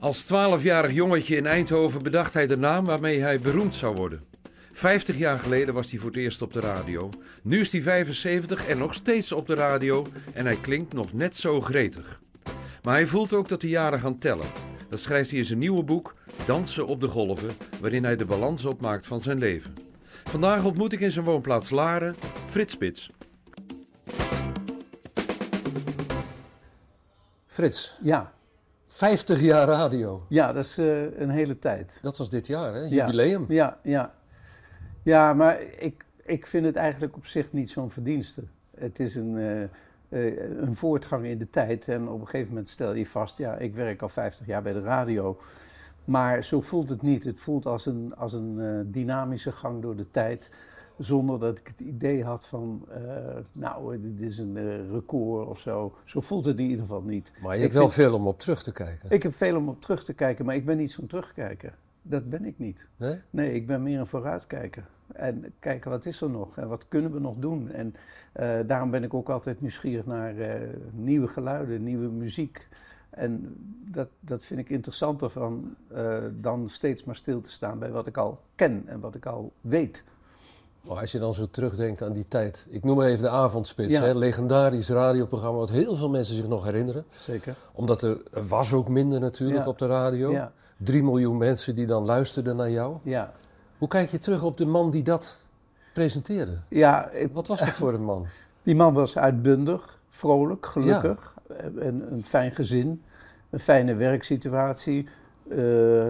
Als twaalfjarig jongetje in Eindhoven bedacht hij de naam waarmee hij beroemd zou worden. Vijftig jaar geleden was hij voor het eerst op de radio. Nu is hij 75 en nog steeds op de radio en hij klinkt nog net zo gretig. Maar hij voelt ook dat de jaren gaan tellen. Dat schrijft hij in zijn nieuwe boek Dansen op de Golven, waarin hij de balans opmaakt van zijn leven. Vandaag ontmoet ik in zijn woonplaats Laren Frits Spits. Frits, Ja, 50 jaar radio. ja dat is eh, een hele tijd. Dat was dit jaar, hè? Jubileum. Ja, ja. Ja, maar ik, ik vind het eigenlijk op zich niet zo'n verdienste. Het is een, eh, eh, een voortgang in de tijd. En op een gegeven moment stel je vast, ja, ik werk al 50 jaar bij de radio. Maar zo voelt het niet. Het voelt als een, als een dynamische gang door de tijd. Zonder dat ik het idee had van, eh, nou, dit is een eh, record of zo. Zo voelt het in ieder geval niet. Maar je Ik hebt wel vind- veel om op terug te kijken. Ik heb veel om op terug te kijken, maar ik ben niet zo'n terugkijker. Dat ben ik niet. hè? Nee, ik ben meer een vooruitkijker. En kijken wat is er nog en wat kunnen we nog doen. En eh, daarom ben ik ook altijd nieuwsgierig naar nieuwe geluiden, nieuwe muziek. En dat, dat vind ik interessanter van, dan steeds maar stil te staan bij wat ik al ken en wat ik al weet. Maar als je dan zo terugdenkt aan die tijd. Ik noem maar even de avondspits. Ja. Hè? Legendarisch radioprogramma wat heel veel mensen zich nog herinneren. Zeker. Omdat er, er was ook minder natuurlijk Ja. op de radio. Ja, 3 miljoen mensen die dan luisterden naar jou. ja. Hoe kijk je terug op de man die dat presenteerde? ja ik- Wat was dat voor een man? Die man was uitbundig, vrolijk, gelukkig. En een fijn gezin, een fijne werksituatie, eh,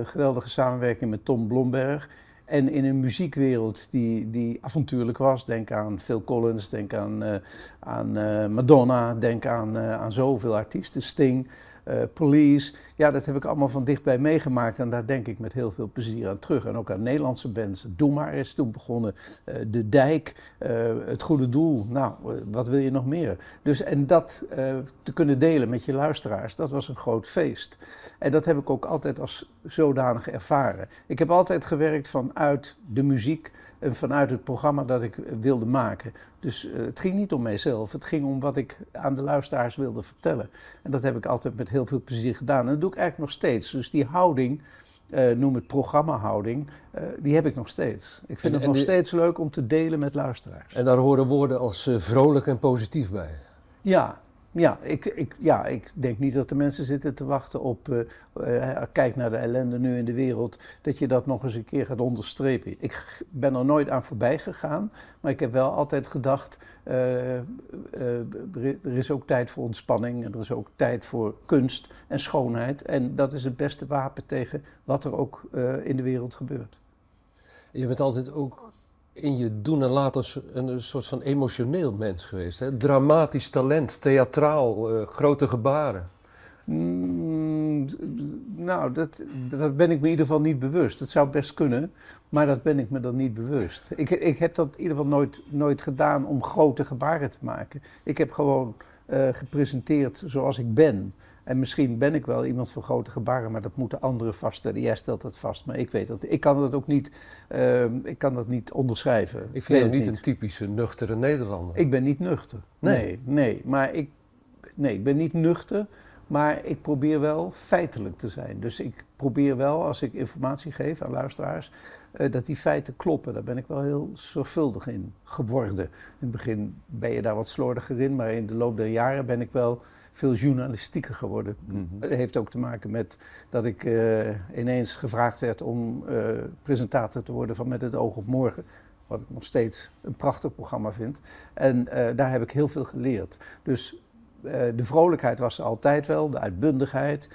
geweldige samenwerking met Tom Blomberg. En in een muziekwereld die, die avontuurlijk was. Denk aan Phil Collins, denk aan, eh, aan eh, Madonna, denk aan, eh, aan zoveel artiesten, Sting, eh, Police. Ja, dat heb ik allemaal van dichtbij meegemaakt en daar denk ik met heel veel plezier aan terug. En ook aan Nederlandse bands. Doe maar is toen begonnen, eh, De Dijk, eh, Het Goede Doel. Nou, wat wil je nog meer? Dus en dat te kunnen delen met je luisteraars, dat was een groot feest. En dat heb ik ook altijd als zodanig ervaren. Ik heb altijd gewerkt vanuit de muziek en vanuit het programma dat ik eh, wilde maken. Dus eh, het ging niet om mijzelf, het ging om wat ik aan de luisteraars wilde vertellen. En dat heb ik altijd met heel veel plezier gedaan. En dat doe ik eigenlijk nog steeds. Dus die houding, eh, noem het programmahouding, eh die heb ik nog steeds. Ik vind En- het en nog steeds leuk om te delen met luisteraars. En daar horen woorden als vrolijk en positief bij. Ja, ja, ik, ik, ja, ik denk niet dat de mensen zitten te wachten op. eh, eh, kijk naar de ellende nu in de wereld. Dat je dat nog eens een keer gaat onderstrepen. Ik ben er nooit aan voorbij gegaan. Maar ik heb wel altijd gedacht. eh, er is ook tijd voor ontspanning. En er is ook tijd voor kunst en schoonheid. En dat is het beste wapen tegen wat er ook in de wereld gebeurt. Je bent altijd ook in je doen en laten een, een soort van emotioneel mens geweest. Hè? Dramatisch talent, theatraal, eh, grote gebaren. Mm, nou, dat, dat ben ik me in ieder geval niet bewust. Het zou best kunnen, maar dat ben ik me dan niet bewust. Ik, ik heb dat in ieder geval nooit, nooit gedaan om grote gebaren te maken. Ik heb gewoon eh, gepresenteerd zoals ik ben. En misschien ben ik wel iemand van grote gebaren, maar dat moeten anderen vaststellen. Jij stelt dat vast, maar ik weet dat. Ik kan dat ook niet, eh, ik kan dat niet onderschrijven. Ik vind het niet een typische nuchtere Nederlander. ik ben niet nuchter. Nee. Nee, nee. Maar ik, nee, ik ben niet nuchter, maar ik probeer wel feitelijk te zijn. Dus ik probeer wel, als ik informatie geef aan luisteraars, eh, dat die feiten kloppen. Daar ben ik wel heel zorgvuldig in geworden. In het begin ben je daar wat slordiger in, maar in de loop der jaren ben ik wel veel journalistieker geworden. Mhm. Het heeft ook te maken met dat ik eh, ineens gevraagd werd om eh, presentator te worden van Met het oog op morgen. Wat ik nog steeds een prachtig programma vind. En eh, daar heb ik heel veel geleerd. Dus de vrolijkheid was er altijd wel, de uitbundigheid.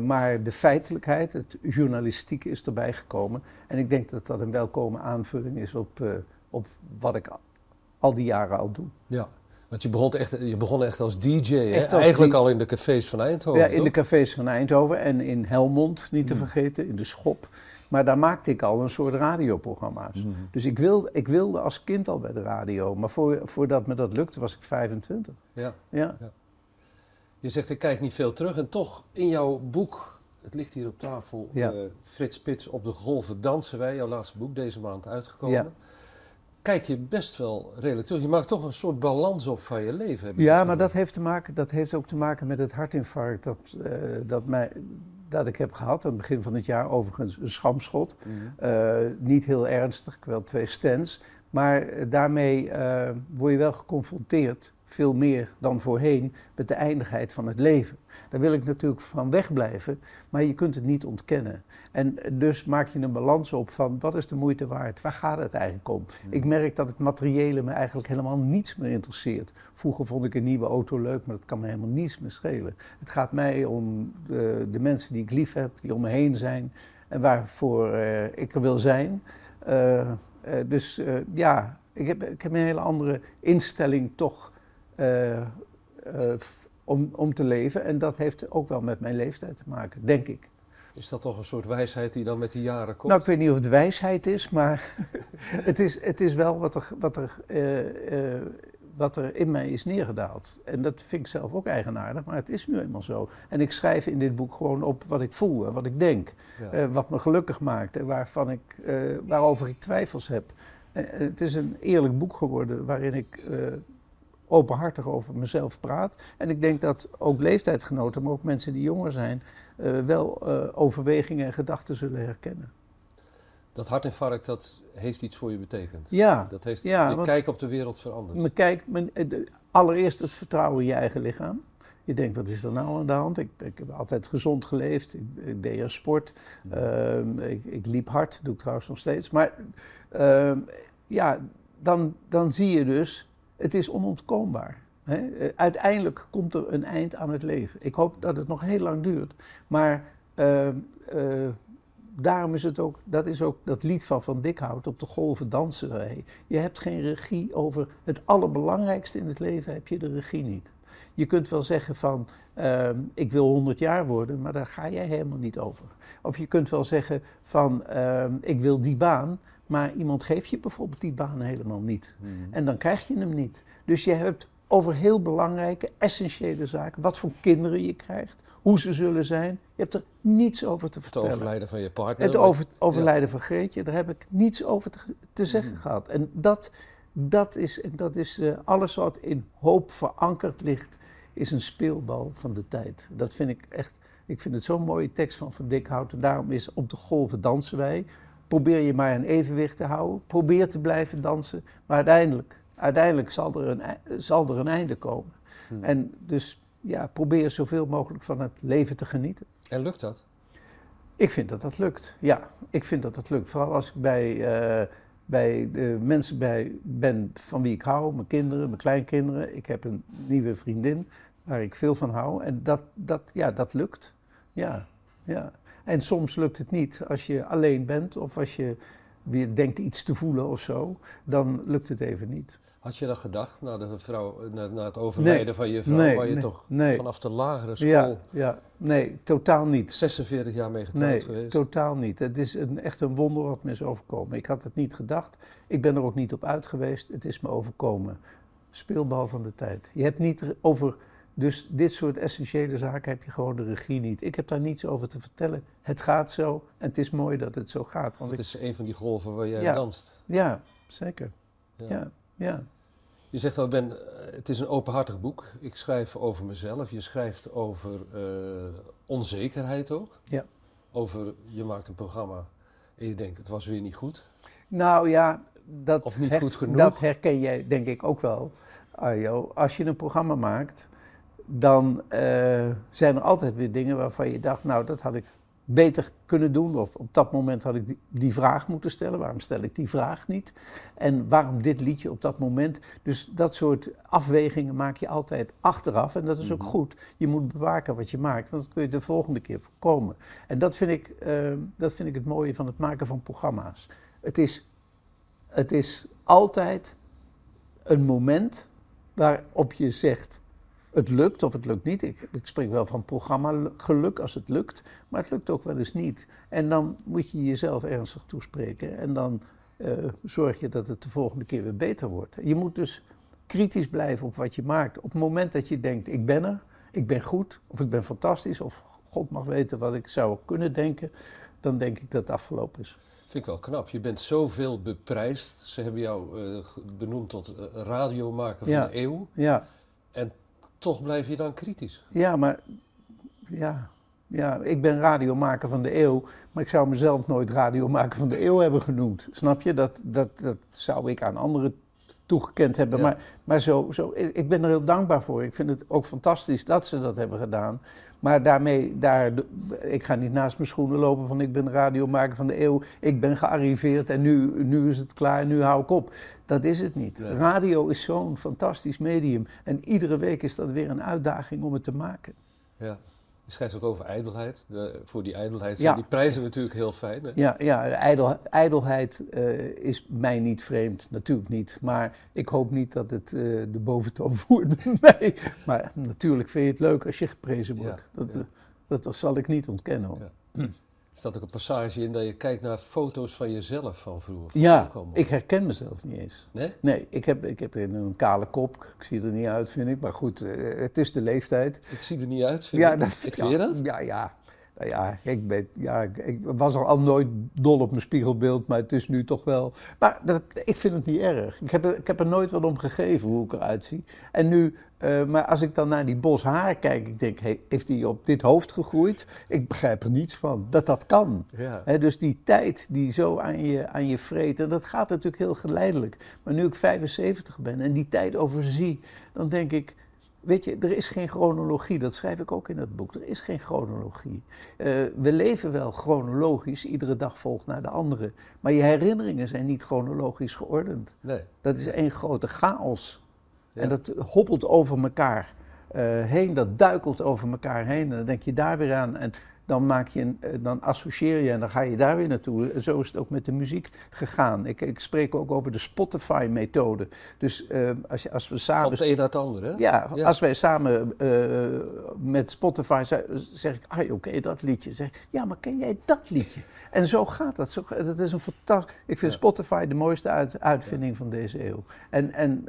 maar de feitelijkheid, het journalistieke is erbij gekomen. En ik denk dat dat een welkome aanvulling is op, op wat ik al- al die jaren al doe. Ja, want je begon echt, je begon echt als DJ, hè? Echt als eigenlijk die- al in de cafés van Eindhoven. Ja, in de cafés van Eindhoven en in Helmond, niet te Mm. vergeten, in de Schop. Maar daar maakte ik al een soort radioprogramma's. Mhm. Dus ik, wil, ik wilde als kind al bij de radio. Maar voor, voordat me dat lukte was ik 25. Ja. Ja, Je zegt, ik kijk niet veel terug. En toch, in jouw boek, het ligt hier op tafel, Ja. eh, Frits Spits, Op de golven dansen wij, jouw laatste boek, deze maand uitgekomen. Ja. Kijk je best wel redelijk terug. Je maakt toch een soort balans op van je leven. Heb ja maar dat heeft, te maken, dat heeft ook te maken met het hartinfarct dat, eh, dat, mij, dat ik heb gehad aan het begin van het jaar, overigens een schamschot. Uh, niet heel ernstig, wel twee stents. Maar daarmee word je wel geconfronteerd veel meer dan voorheen met de eindigheid van het leven. Daar wil ik natuurlijk van wegblijven, maar je kunt het niet ontkennen. En dus maak je een balans op van wat is de moeite waard? Waar gaat het eigenlijk om? Ik merk dat het materiële me eigenlijk helemaal niets meer interesseert. Vroeger vond ik een nieuwe auto leuk, maar dat kan me helemaal niets meer schelen. Het gaat mij om de, de mensen die ik lief heb, die om me heen zijn en waarvoor uh, ik er wil zijn. Uh, uh, dus ja, ik heb, ik heb een hele andere instelling toch om, om te leven. En dat heeft ook wel met mijn leeftijd te maken, denk ik. Is dat toch een soort wijsheid die dan met de jaren komt? Nou, ik weet niet of het wijsheid is, maar het, is, het is wel wat er, wat, er, uh, wat er in mij is neergedaald. En dat vind ik zelf ook eigenaardig, maar het is nu eenmaal zo. En ik schrijf in dit boek gewoon op wat ik voel en wat ik denk. Ja. wat me gelukkig maakt en waarvan ik, waarover ik twijfels heb. het is een eerlijk boek geworden waarin ik openhartig over mezelf praat. En ik denk dat ook leeftijdsgenoten, maar ook mensen die jonger zijn, uh, wel uh, overwegingen en gedachten zullen herkennen. Dat hartinfarct, dat heeft iets voor je betekend. Ja. Dat heeft ja, je kijk op de wereld veranderd. Mijn kijk, mijn, eh, allereerst het vertrouwen in je eigen lichaam. Je denkt, wat is er nou aan de hand? Ik, ik heb altijd gezond geleefd. Ik, ik deed er sport. Uh, ik, ik, liep hard, doe ik trouwens nog steeds. Maar uh, ja, dan, dan zie je dus het is onontkoombaar. Hè? Eh, uiteindelijk komt er een eind aan het leven. Ik hoop dat het nog heel lang duurt. Maar uh, uh, daarom is het ook, dat is ook dat lied van Van Dikhout, op de golven dansen. Je hebt geen regie over het allerbelangrijkste in het leven, heb je de regie niet. Je kunt wel zeggen van, uh, ik wil 100 jaar worden, maar daar ga jij helemaal niet over. Of je kunt wel zeggen van, ik wil die baan, maar iemand geeft je bijvoorbeeld die baan helemaal niet. Mhm. En dan krijg je hem niet. Dus je hebt over heel belangrijke, essentiële zaken, wat voor kinderen je krijgt, hoe ze zullen zijn. Je hebt er niets over te vertellen. Het overlijden van je partner. Het over, overlijden van Greetje, daar heb ik niets over te, te zeggen mhm. gehad. En dat, dat is, dat is uh, alles wat in hoop verankerd ligt, is een speelbal van de tijd. Dat vind ik echt, ik vind het zo'n mooie tekst van Van Dikhout. daarom is op de golven dansen wij probeer je maar een evenwicht te houden. Probeer te blijven dansen. Maar uiteindelijk, uiteindelijk zal, er een, zal er een einde komen. Hmm. En dus ja, probeer zoveel mogelijk van het leven te genieten. En lukt dat? Ik vind dat dat lukt. Ja, ik vind dat dat lukt. Vooral als ik bij, uh, bij de mensen bij ben van wie ik hou, mijn kinderen, mijn kleinkinderen. Ik heb een nieuwe vriendin waar ik veel van hou. En dat, dat, ja, dat lukt. Ja, ja. En soms lukt het niet als je alleen bent of als je weer denkt iets te voelen of zo, dan lukt het even niet. Had je dat gedacht na, de vrouw, na, na het overlijden van je vrouw, waar je toch vanaf de lagere school... Ja, ja, nee, totaal niet. 46 jaar mee getrouwd nee, geweest? totaal niet. Het is een, echt een wonder wat me is overkomen. Ik had het niet gedacht. Ik ben er ook niet op uit geweest. Het is me overkomen. Speelbal van de tijd. Je hebt niet over dus dit soort essentiële zaken heb je gewoon de regie niet. Ik heb daar niets over te vertellen. Het gaat zo en het is mooi dat het zo gaat. Want het is een van die golven waar jij danst. Ja, zeker. Ja. ja. Je zegt al, ben, eh, het is een openhartig boek. Ik schrijf over mezelf. Je schrijft over uh, onzekerheid ook. Ja. Over, je maakt een programma en je denkt, het was weer niet goed. Nou ja, dat, of niet goed genoeg. dat herken jij denk ik ook wel, Arjo. Als je een programma maakt dan uh, zijn er altijd weer dingen waarvan je dacht, nou dat had ik beter kunnen doen. Of op dat moment had ik die, die, vraag moeten stellen. Waarom stel ik die vraag niet? En waarom dit liedje op dat moment? Dus dat soort afwegingen maak je altijd achteraf. En dat is ook mhm. goed. Je moet bewaken wat je maakt, want dan kun je de volgende keer voorkomen. En dat vind ik, uh, dat vind ik het mooie van het maken van programma's. Het is, het is altijd een moment waarop je zegt het lukt of het lukt niet. Ik, ik spreek wel van programma geluk als het lukt, maar het lukt ook wel eens niet. En dan moet je jezelf ernstig toespreken en dan uh, zorg je dat het de volgende keer weer beter wordt. Je moet dus kritisch blijven op wat je maakt. Op het moment dat je denkt, ik ben er, ik ben goed, of ik ben fantastisch, of God mag weten wat ik zou kunnen denken, dan denk ik dat het afgelopen is. Vind ik wel knap. Je bent zoveel beprijsd. Ze hebben jou uh, benoemd tot uh, radiomaker van de eeuw. Ja. En toch blijf je dan kritisch. Ja, maar ja, Ja, ik ben radiomaker van de eeuw, maar ik zou mezelf nooit radiomaker van de eeuw hebben genoemd. Snap je? Dat, dat, dat zou ik aan anderen toegekend hebben. Ja. Maar, maar zo, zo, ik ben er heel dankbaar voor. Ik vind het ook fantastisch dat ze dat hebben gedaan. Maar daarmee, daar, ik ga niet naast mijn schoenen lopen van ik ben radiomaker van de eeuw. Ik ben gearriveerd en nu, nu is het klaar, nu hou ik op. Dat is het niet. Radio is zo'n fantastisch medium. En iedere week is dat weer een uitdaging om het te maken. Ja. Je schrijft ook over ijdelheid. De- voor die ijdelheid Ja. zijn die prijzen natuurlijk heel fijn. Hè? Ja, ja ijdel, ijdelheid eh, is mij niet vreemd, natuurlijk niet. Maar ik hoop niet dat het eh, de boventoon voert bij mij. Maar natuurlijk vind je het leuk als je geprezen wordt. Ja, dat, ja. eh, dat zal ik niet ontkennen. Hoor. Ja. Er staat ook een passage in dat je kijkt naar foto's van jezelf van vroeger. Ja, ik herken mezelf niet eens. Nee? Nee, ik heb, ik heb een kale kop. Ik zie er niet uit, vind ik. Maar goed, eh, het is de leeftijd. Ik zie er niet uit, vind Ja, ik. dat, ik ja, je dat? Ja, ja. Nou ja, ik, ben, ja, ik- was al, al nooit dol op mijn spiegelbeeld, maar het is nu toch wel... Maar dat, ik vind het niet erg. Ik heb, er, ik heb er nooit wat om gegeven hoe ik eruit zie. En nu, eh, maar als ik dan naar die bos haar kijk, ik denk, hey, heeft die op dit hoofd gegroeid? Ik begrijp er niets van, dat dat kan. Ja. Dus die tijd die zo aan je, aan je vreet, en dat gaat natuurlijk heel geleidelijk. Maar nu ik 75 ben en die tijd overzie, dan denk ik, weet je, er is geen chronologie. Dat schrijf ik ook in het boek. Er is geen chronologie. Eh, we leven wel chronologisch, iedere dag volgt naar de andere. Maar je herinneringen zijn niet chronologisch geordend. Nee. Dat is één grote chaos. Ja. En dat hobbelt over elkaar eh, heen, dat duikelt over elkaar heen. En dan denk je daar weer aan. En dan, maak je een, eh, dan associeer je en dan ga je daar weer naartoe. En zo is het ook met de muziek gegaan. Ik, ik spreek ook over de Spotify-methode. Dus eh, als, je, als we Van samen het een naar het ander, hè? ja, Ja. als wij samen eh, met Spotify ze- zeg ik, ah, oké, dat liedje. Zeg, ja, maar ken jij dat liedje? En zo gaat dat. Zo, dat is een fantastisch. Ik vind Ja. Spotify de mooiste uit, uitvinding van deze eeuw. En, en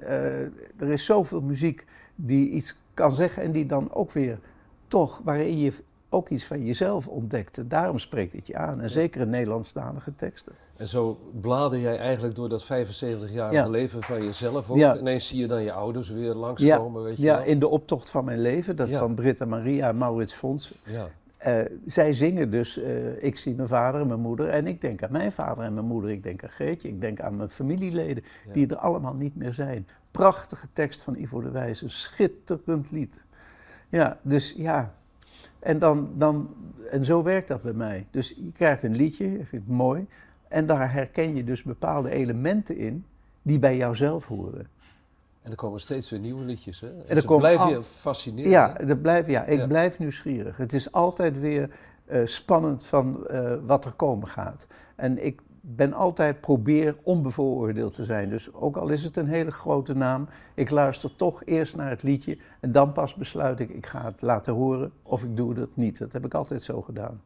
er is zoveel muziek die iets kan zeggen en die dan ook weer toch, waarin je ook iets van jezelf ontdekt. En daarom spreekt het je aan. En zeker in Nederlandstalige teksten. En zo blader jij eigenlijk door dat 75-jarige Ja. leven van jezelf ook. Ja. Ineens zie je dan je ouders weer Ja, langskomen, weet je ja wel. in de optocht van mijn leven, dat Ja. van Britta Maria en Maurits Fons. Ja. Eh, zij zingen dus, eh, ik zie mijn vader en mijn moeder en ik denk aan mijn vader en mijn moeder. Ik denk aan Geetje, ik denk aan mijn familieleden, Ja. die er allemaal niet meer zijn. Prachtige tekst van Ivo de Wijs, een schitterend lied. Ja, dus ja. En, dan, dan, en zo werkt dat bij mij. Dus je krijgt een liedje, ik vind het mooi. En daar herken je dus bepaalde elementen in die bij jouzelf horen. En er komen steeds weer nieuwe liedjes, hè? En, komen blijven je fascineren. Ja, dat blijf, ja ik Ja. blijf nieuwsgierig. Het is altijd weer eh, spannend van eh, wat er komen gaat. En ik ben altijd probeer onbevooroordeeld te zijn. Dus ook al is het een hele grote naam, ik luister toch eerst naar het liedje en dan pas besluit ik, ik ga het laten horen of ik doe het niet. Dat heb ik altijd zo gedaan.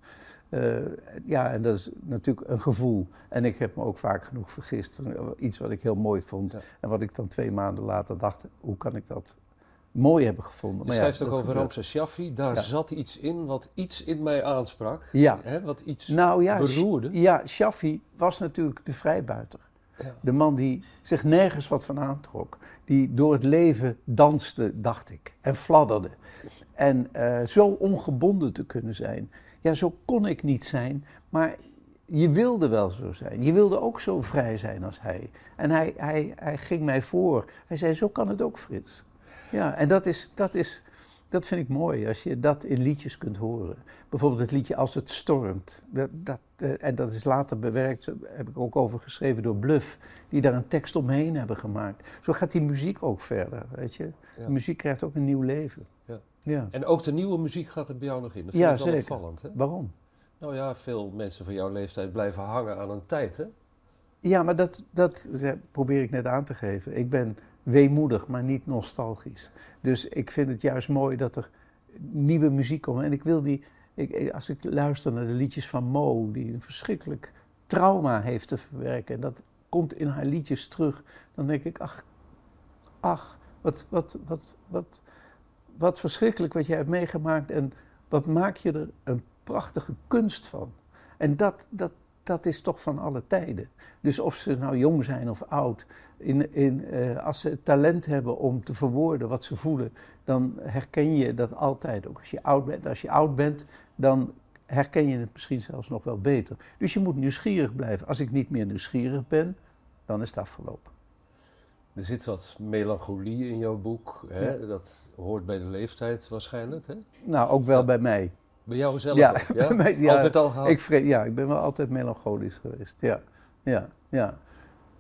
Eh, ja, en dat is natuurlijk een gevoel. En ik heb me ook vaak genoeg vergist van eh, iets wat ik heel mooi vond. Ja. En wat ik dan twee maanden later dacht, hoe kan ik dat mooi hebben gevonden? Je ja, schrijft ook over. Ramses Shaffi. Daar Ja. zat iets in wat iets in mij aansprak. Ja. Hè? Wat iets Nou ja, beroerde. ja, Shaffi was natuurlijk de vrijbuiter. Ja. De man die zich nergens wat van aantrok. Die door het leven danste, dacht ik, en fladderde. En eh, zo ongebonden te kunnen zijn. Ja, zo kon ik niet zijn, maar je wilde wel zo zijn. Je wilde ook zo vrij zijn als hij. En hij, hij, hij ging mij voor. Hij zei, zo kan het ook, Frits. Ja, en dat is, dat is, dat vind ik mooi, als je dat in liedjes kunt horen. Bijvoorbeeld het liedje Als het stormt. Dat, dat, eh, en dat is later bewerkt, heb ik ook over geschreven door Bluff, die daar een tekst omheen hebben gemaakt. Zo gaat die muziek ook verder, weet je. Ja. De muziek krijgt ook een nieuw leven. Ja. ja. En ook de nieuwe muziek gaat er bij jou nog in. Dat vind Ja, ik wel zeker. opvallend. Hè? Waarom? Nou ja, veel mensen van jouw leeftijd blijven hangen aan een tijd. Hè? Ja, maar dat, dat probeer ik net aan te geven. Ik ben weemoedig, maar niet nostalgisch. Dus ik vind het juist mooi dat er nieuwe muziek komt. En ik wil die, ik, als ik luister naar de liedjes van Mo, die een verschrikkelijk trauma heeft te verwerken, en dat komt in haar liedjes terug, dan denk ik, ach, ach, wat, wat, wat, wat, wat verschrikkelijk wat jij hebt meegemaakt en wat maak je er een prachtige kunst van. En dat, dat, dat is toch van alle tijden. Dus of ze nou jong zijn of oud, in, in, eh, als ze talent hebben om te verwoorden wat ze voelen, dan herken je dat altijd. Ook als je oud bent. Als je oud bent, dan herken je het misschien zelfs nog wel beter. Dus je moet nieuwsgierig blijven. Als ik niet meer nieuwsgierig ben, dan is het afgelopen. Er zit wat melancholie in jouw boek. Hè? Dat hoort bij de leeftijd waarschijnlijk. Hè? Nou, ook wel bij mij. Bij jou zelf Ja, ook, ja? bij mij, ja. Altijd al gehad? Ik, ja, ik ben wel altijd melancholisch geweest. Ja, ja, ja.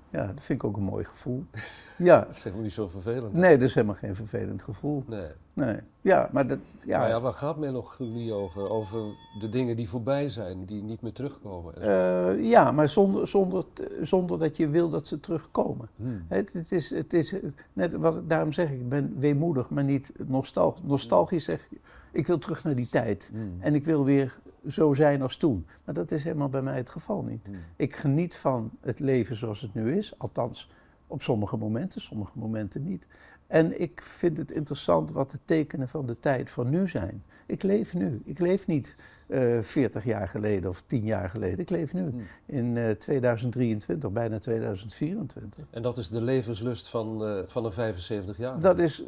Ja, dat vind ik ook een mooi gevoel. Ja, Dat is helemaal niet zo vervelend. nee, dat is helemaal geen vervelend gevoel. Nee. Nee. Ja, maar dat, ja, Maar ja, waar gaat melancholie over? Over de dingen die voorbij zijn, die niet meer terugkomen. eh, ja maar zonder, zonder, zonder dat je wil dat ze terugkomen. Hmm. Het, het is, het is net wat, daarom zeg ik, ik ben weemoedig, maar niet nostalgisch. Nostalgisch zeg ik, wil terug naar die tijd. Hmm. En ik wil weer zo zijn als toen. Maar dat is helemaal bij mij het geval niet. Hmm. Ik geniet van het leven zoals het nu is, althans op sommige momenten, sommige momenten niet. En ik vind het interessant wat de tekenen van de tijd van nu zijn. Ik leef nu. Ik leef niet eh 40 jaar geleden of 10 jaar geleden. Ik leef nu Hmm. in eh, 2023, bijna 2024. En dat is de levenslust van, eh, van een 75 jaar. Dat is, eh,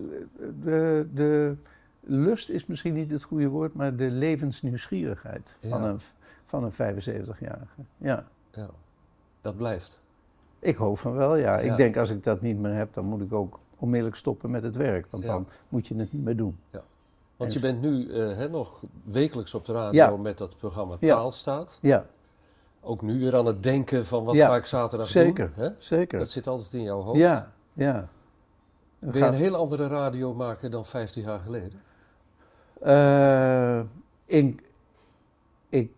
de, de lust is misschien niet het goede woord, maar de levensnieuwsgierigheid van Ja. een, van een 75-jarige. Ja. Ja, dat blijft. Ik hoop van wel, ja. Ja. Ik denk als ik dat niet meer heb, dan moet ik ook onmiddellijk stoppen met het werk. Want Ja. dan moet je het niet meer doen. Want En je bent nu eh, nog wekelijks op de radio Ja. met dat programma Ja. Taalstaat. Ja, Ook nu weer aan het denken van wat Ja, ga ik zaterdag zeker. doen. Hè? zeker. Dat zit altijd in jouw hoofd. Ja, ja. We Ben je een heel andere radio maken dan 50 jaar geleden? Eh, ik, ik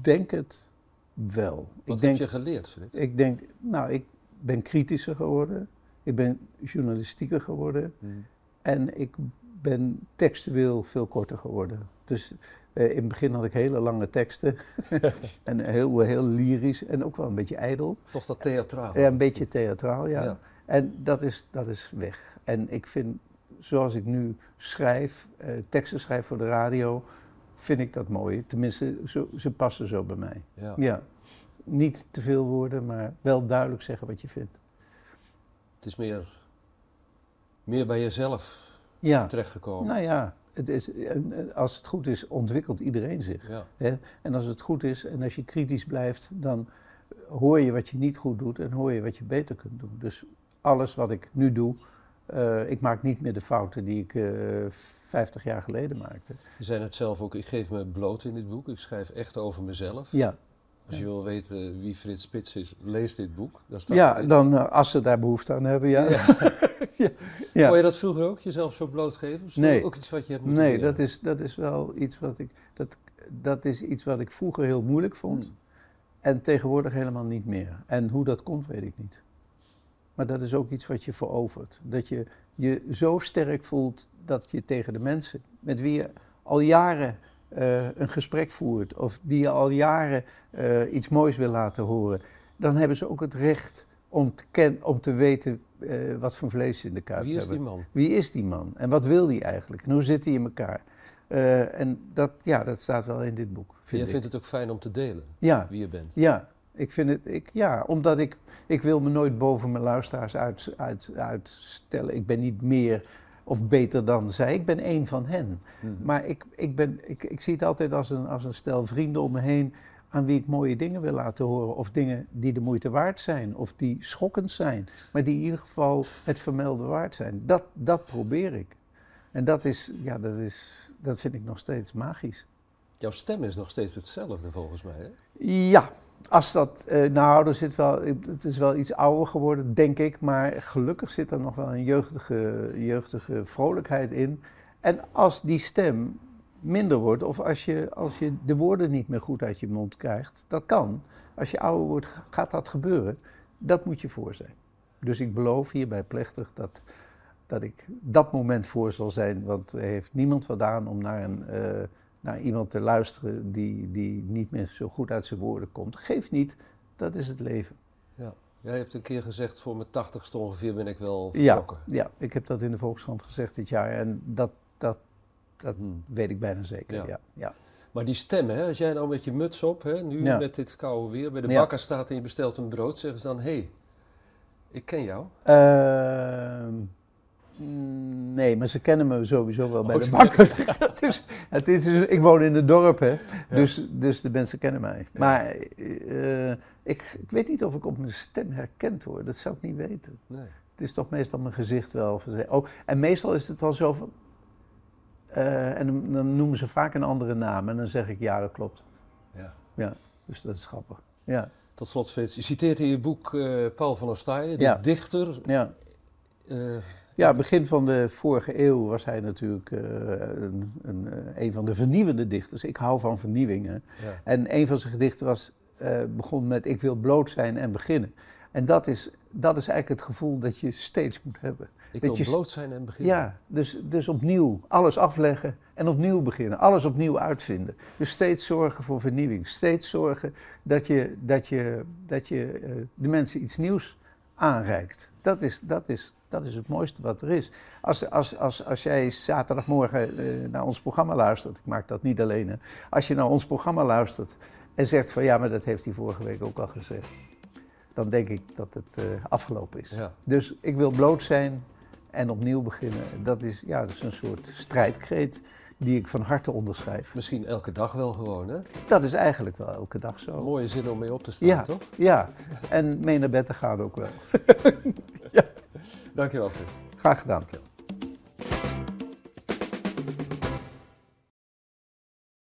denk het wel. Wat ik denk, heb je geleerd, Frits? ik denk, nou, ik ben kritischer geworden. Ik ben journalistieker geworden. Hmm. En ik ben textueel veel korter geworden. Dus eh, in het begin had ik hele lange teksten. en heel, heel lyrisch en ook wel een beetje ijdel. Toch dat theatraal. Ja, een beetje theatraal, ja. Ja. En dat is, dat is weg. En ik vind, zoals ik nu schrijf, eh, teksten schrijf voor de radio, vind ik dat mooi. Tenminste, zo, ze passen zo bij mij. Ja. Ja. Niet te veel woorden, maar wel duidelijk zeggen wat je vindt. Het is meer, meer bij jezelf Ja, terechtgekomen. nou ja, het is, als het goed is, ontwikkelt iedereen zich. Ja. Hè? En als het goed is en als je kritisch blijft, dan hoor je wat je niet goed doet en hoor je wat je beter kunt doen. Dus alles wat ik nu doe, eh, ik maak niet meer de fouten die ik eh 50 jaar geleden maakte. Je zei het zelf ook, ik geef me bloot in dit boek. Ik schrijf echt over mezelf. Ja, Als je wil weten wie Frits Spits is, lees dit boek. Daar staat ja dan eh, als ze daar behoefte aan hebben, ja. ja. ja. Kon je dat vroeger ook, jezelf zo blootgeven? Is Nee. ook iets wat je hebt moeten Nee, leren? dat is, dat is wel iets wat ik, dat, dat is iets wat ik vroeger heel moeilijk vond. Hmm. En tegenwoordig helemaal niet meer. En hoe dat komt, weet ik niet. Maar dat is ook iets wat je verovert. Dat je je zo sterk voelt dat je tegen de mensen met wie je al jaren eh, een gesprek voert, of die je al jaren eh, iets moois wil laten horen, dan hebben ze ook het recht om te, ken, om te weten eh, wat voor vlees ze in de kuip Wie is hebben. die man? Wie is die man en wat wil die eigenlijk en hoe zit hij in elkaar? En dat, ja, dat staat wel in dit boek. Vind Jij ik. vindt het ook fijn om te delen, Ja, wie je bent. ja, ik vind het, ik, ja, omdat ik, ik wil me nooit boven mijn luisteraars uit, uit, uitstellen. Ik ben niet meer of beter dan zij, ik ben één van hen. Mhm. Maar ik, ik, ben, ik, ik zie het altijd als een, als een stel vrienden om me heen aan wie ik mooie dingen wil laten horen. Of dingen die de moeite waard zijn, of die schokkend zijn. Maar die in ieder geval het vermelde waard zijn. Dat, dat probeer ik. En dat, is, ja, dat, is, dat vind ik nog steeds magisch. Jouw stem is nog steeds hetzelfde volgens mij. Hè? Ja, als dat, eh, nou, er zit wel, het is wel iets ouder geworden, denk ik, maar gelukkig zit er nog wel een jeugdige, jeugdige vrolijkheid in. En als die stem minder wordt, of als je, als je de woorden niet meer goed uit je mond krijgt, dat kan. Als je ouder wordt, gaat dat gebeuren. Dat moet je voor zijn. Dus ik beloof hierbij plechtig dat, dat ik dat moment voor zal zijn, want er heeft niemand wat om naar een... eh, naar iemand te luisteren die, die niet meer zo goed uit zijn woorden komt. Geeft niet, dat is het leven. Ja. Jij hebt een keer gezegd, voor mijn tachtigste ongeveer ben ik wel Ja, vertrokken. ja, ik heb dat in de Volkskrant gezegd dit jaar en dat, dat, dat Hmm. weet ik bijna zeker. Ja. Ja. Ja, Maar die stem, hè, als jij nou met je muts op, hè, nu Ja. met dit koude weer, bij de Ja. bakker staat en je bestelt een brood, zeggen ze dan, hé, hey, ik ken jou. Ehm, nee, maar ze kennen me sowieso wel bij Oh, de bakker. het is, het is, dus- ik woon in het dorp, hè. Dus, dus de mensen kennen mij. Maar eh, ik, ik weet niet of ik op mijn stem herkend word. Dat zou ik niet weten. Nee. Het is toch meestal mijn gezicht wel. Oh, en meestal is het al zo van... eh, en dan- noemen ze vaak een andere naam. En dan zeg ik, ja, dat klopt. Ja. Ja, dus dat is grappig. Ja, Tot slot, Frits, je citeert in je boek eh, Paul van Ostaaien, de Ja. dichter. ja. Ja, begin van de vorige eeuw was hij natuurlijk eh, een, een, eh, een van de vernieuwende dichters. Ik hou van vernieuwingen. ja. En een van zijn gedichten was, eh, begon met ik wil bloot zijn en beginnen. En dat is, dat is eigenlijk het gevoel dat je steeds moet hebben. Ik Dat wil je bloot zijn en beginnen. Ja, dus, dus opnieuw alles afleggen en opnieuw beginnen. Alles opnieuw uitvinden. Dus steeds zorgen voor vernieuwing. Steeds zorgen dat je, dat je, dat je de mensen iets nieuws aanreikt. Dat is, dat is, dat is het mooiste wat er is. Als, als, als, als jij zaterdagmorgen eh, naar ons programma luistert, ik maak dat niet alleen, hè. als je naar ons programma luistert en zegt van ja, maar dat heeft hij vorige week ook al gezegd, dan denk ik dat het eh, afgelopen is. Ja. Dus ik wil bloot zijn en opnieuw beginnen. Dat is, ja, dat is een soort strijdkreet die ik van harte onderschrijf. Misschien elke dag wel gewoon, hè? Dat is eigenlijk wel elke dag Een zo. mooie zin om mee op te staan, Ja, toch? ja. En mee naar bed te gaan ook wel. Dankjewel, Frits. Graag gedaan.